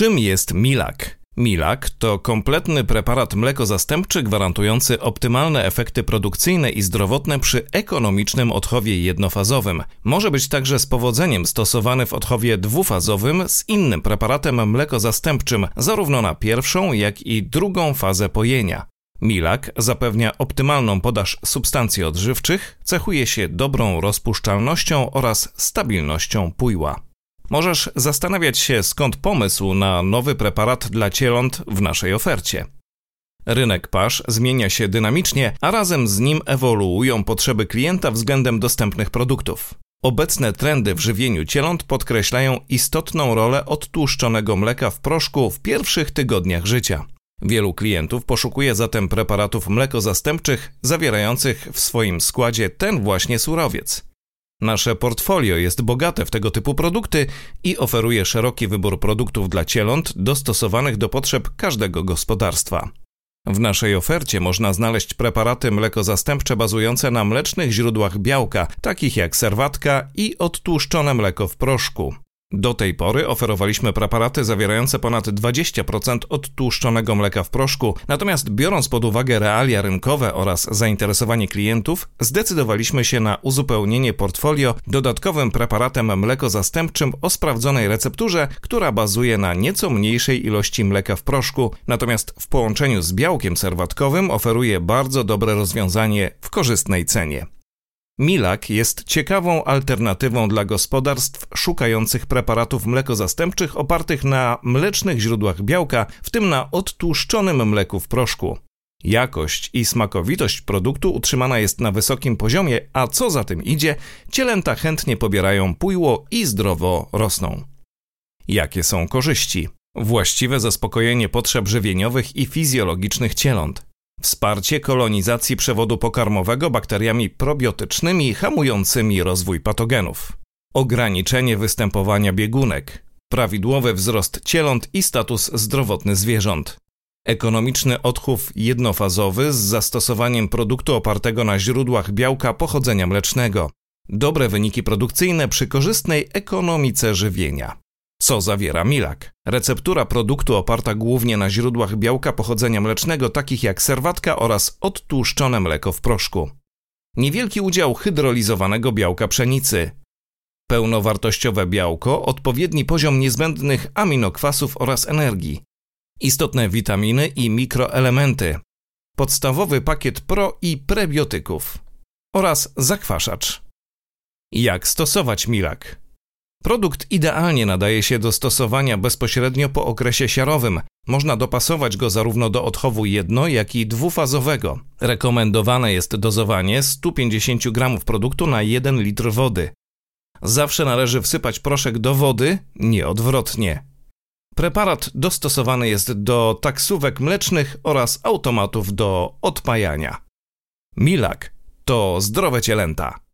Czym jest Milak? Milak to kompletny preparat mleko-zastępczy gwarantujący optymalne efekty produkcyjne i zdrowotne przy ekonomicznym odchowie jednofazowym. Może być także z powodzeniem stosowany w odchowie dwufazowym z innym preparatem mleko-zastępczym, zarówno na pierwszą, jak i drugą fazę pojenia. Milak zapewnia optymalną podaż substancji odżywczych, cechuje się dobrą rozpuszczalnością oraz stabilnością pójła. Możesz zastanawiać się, skąd pomysł na nowy preparat dla cieląt w naszej ofercie. Rynek pasz zmienia się dynamicznie, a razem z nim ewoluują potrzeby klienta względem dostępnych produktów. Obecne trendy w żywieniu cieląt podkreślają istotną rolę odtłuszczonego mleka w proszku w pierwszych tygodniach życia. Wielu klientów poszukuje zatem preparatów mleko-zastępczych zawierających w swoim składzie ten właśnie surowiec. Nasze portfolio jest bogate w tego typu produkty i oferuje szeroki wybór produktów dla cieląt dostosowanych do potrzeb każdego gospodarstwa. W naszej ofercie można znaleźć preparaty mleko-zastępcze bazujące na mlecznych źródłach białka, takich jak serwatka i odtłuszczone mleko w proszku. Do tej pory oferowaliśmy preparaty zawierające ponad 20% odtłuszczonego mleka w proszku, natomiast biorąc pod uwagę realia rynkowe oraz zainteresowanie klientów, zdecydowaliśmy się na uzupełnienie portfolio dodatkowym preparatem mleko-zastępczym o sprawdzonej recepturze, która bazuje na nieco mniejszej ilości mleka w proszku, natomiast w połączeniu z białkiem serwatkowym oferuje bardzo dobre rozwiązanie w korzystnej cenie. Milak jest ciekawą alternatywą dla gospodarstw szukających preparatów mlekozastępczych opartych na mlecznych źródłach białka, w tym na odtłuszczonym mleku w proszku. Jakość i smakowitość produktu utrzymana jest na wysokim poziomie, a co za tym idzie, cielęta chętnie pobierają pójło i zdrowo rosną. Jakie są korzyści? Właściwe zaspokojenie potrzeb żywieniowych i fizjologicznych cieląt Wsparcie kolonizacji przewodu pokarmowego bakteriami probiotycznymi hamującymi rozwój patogenów. Ograniczenie występowania biegunek. Prawidłowy wzrost cieląt i status zdrowotny zwierząt. Ekonomiczny odchów jednofazowy z zastosowaniem produktu opartego na źródłach białka pochodzenia mlecznego. Dobre wyniki produkcyjne przy korzystnej ekonomice żywienia. Co zawiera Milak? Receptura produktu oparta głównie na źródłach białka pochodzenia mlecznego, takich jak serwatka oraz odtłuszczone mleko w proszku. Niewielki udział hydrolizowanego białka pszenicy. Pełnowartościowe białko, odpowiedni poziom niezbędnych aminokwasów oraz energii. Istotne witaminy i mikroelementy. Podstawowy pakiet pro i prebiotyków. Oraz zakwaszacz. Jak stosować Milak? Produkt idealnie nadaje się do stosowania bezpośrednio po okresie siarowym. Można dopasować go zarówno do odchowu jedno, jak i dwufazowego. Rekomendowane jest dozowanie 150 g produktu na 1 litr wody. Zawsze należy wsypać proszek do wody, nie odwrotnie. Preparat dostosowany jest do taksówek mlecznych oraz automatów do odpajania. Milak to zdrowe cielęta.